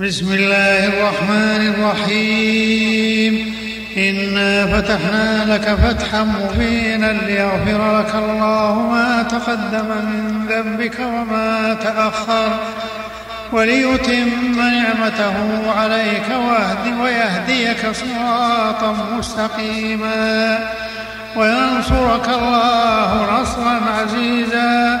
بسم الله الرحمن الرحيم. إنا فتحنا لك فتحا مبينا ليغفر لك الله ما تقدم من ذنبك وما تأخر وليتم نعمته عليك ويهديك صراطا مستقيما. وينصرك الله نصرا عزيزا.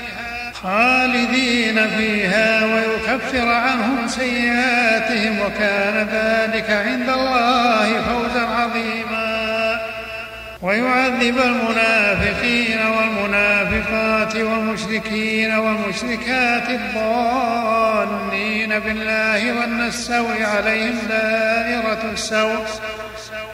خالدين فيها ويكفر عنهم سيئاتهم وكان ذلك عند الله فوزا عظيما. ويعذب المنافقين والمنافقات والمشركين والمشركات الظانين بالله السوء عليهم دائرة السوء.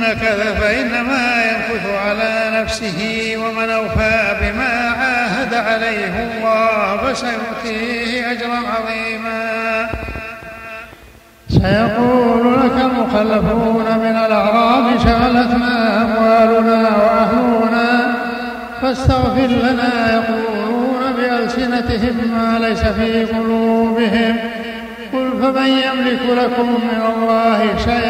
نكث فإنما ينكث على نفسه ومن أوفى بما عاهد عليه الله فسيؤتيه أجرا عظيما. سيقول لك المخلفون من الأعراب شغلتنا أموالنا وأهلنا فاستغفر لنا يقولون بألسنتهم ما ليس في قلوبهم. قل فمن يملك لكم من الله شيئا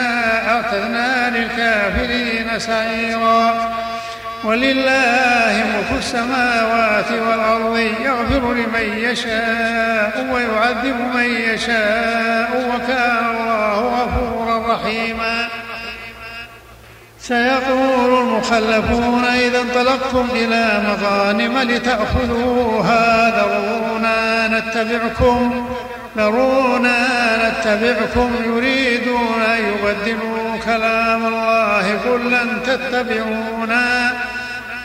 أعتدنا للكافرين سعيرا. ولله ملك السماوات والأرض يغفر لمن يشاء ويعذب من يشاء وكان الله غفورا رحيما. سيقول المخلفون إذا انطلقتم إلى مغانم لتأخذوها ذرونا نتبعكم. ذرونا نتبعكم يريدون أن يبدلوا كلام الله قل لن تتبعونا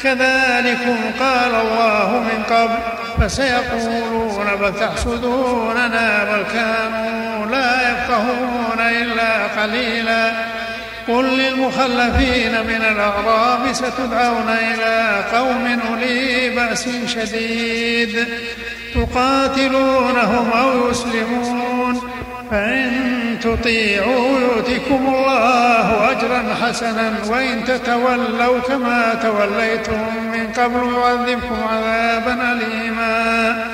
كذلكم قال الله من قبل فسيقولون بل تحسدوننا بل كانوا لا يفقهون إلا قليلا. قل للمخلفين من الأعراب ستدعون إلى قوم أولي بأس شديد. تقاتلونهم أو يسلمون. فإن تطيعوا يؤتكم الله أجرا حسنا. وإن تتولوا كما توليتم من قبل يعذبكم عذابا أليما.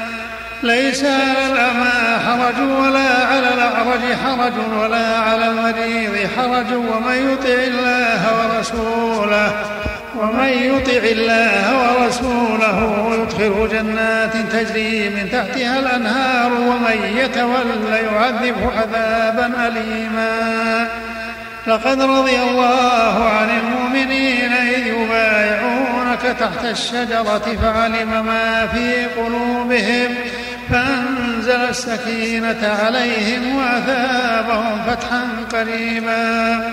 ليس على الأعمى حرج ولا على الأعرج حرج ولا على المريض حرج. ومن يطع الله ورسوله ومن يطع الله ورسوله يدخله جنات تجري من تحتها الأنهار ومن يتولى يعذبه عذابا أليما. لقد رضي الله عن المؤمنين إذ يبايعونك تحت الشجرة فعلم ما في قلوبهم فأنزل السكينة عليهم وأثابهم فتحا قريبا.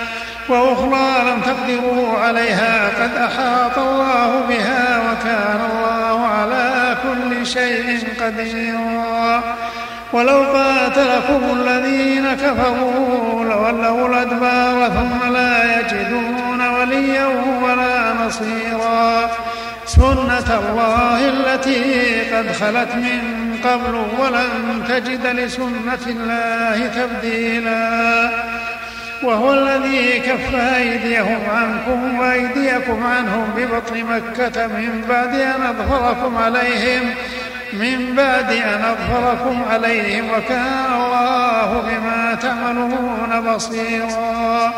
وأخرى لم تقدروا عليها قد أحاط الله بها وكان الله على كل شيء قديرا ولو قاتلكم الذين كفروا لولوا الأدبار ثم لا يجدون وليا ولا نصيرا. سنة الله التي قد خلت من قبل ولن تجد لسنة الله تبديلا. وهو الذي كف أيديهم عنكم وأيديكم عنهم ببطن مكة من بعد أن أظهركم عليهم من بعد أن أظهركم عليهم وكان الله بما تعملون بصيرا.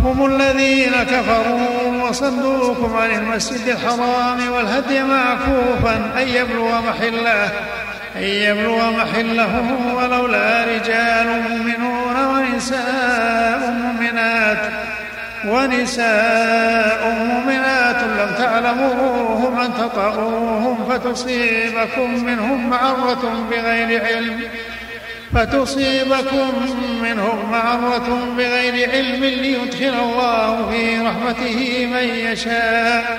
هم الذين كفروا وصدوكم عن المسجد الحرام والهدي معكوفا أن يبلغ محله. أن يبلغ محله ولولا رجال مؤمنون ونساء مؤمنات ونساء مؤمنات لم تعلموهم أن تطأوهم فتصيبكم منهم معرة بغير علم فتصيبكم منهم معرة بغير علم ليدخل الله في رحمته من يشاء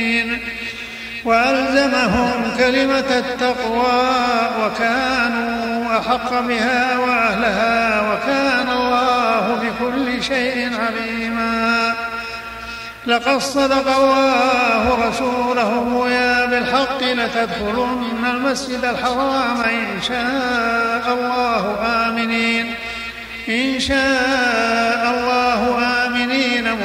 وألزمهم كلمة التقوى وكانوا أحق بها وأهلها وكان الله بكل شيء عليما. لقد صدق الله رسوله يا بالحق لتدخلن المسجد الحرام إن شاء الله آمنين. إن شاء الله آمنين.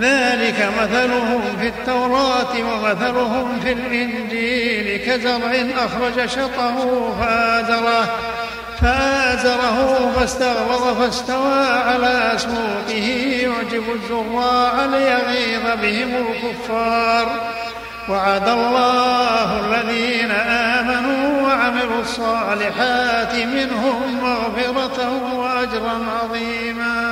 ذلك مثلهم في التوراة ومثلهم في الإنجيل كزرع أخرج شطه فآزره فآزره فاستغلظ فاستوى على سوقه يعجب الزراع ليغيظ بهم الكفار. وعد الله الذين آمنوا وعملوا الصالحات منهم مغفرة وأجرا عظيما.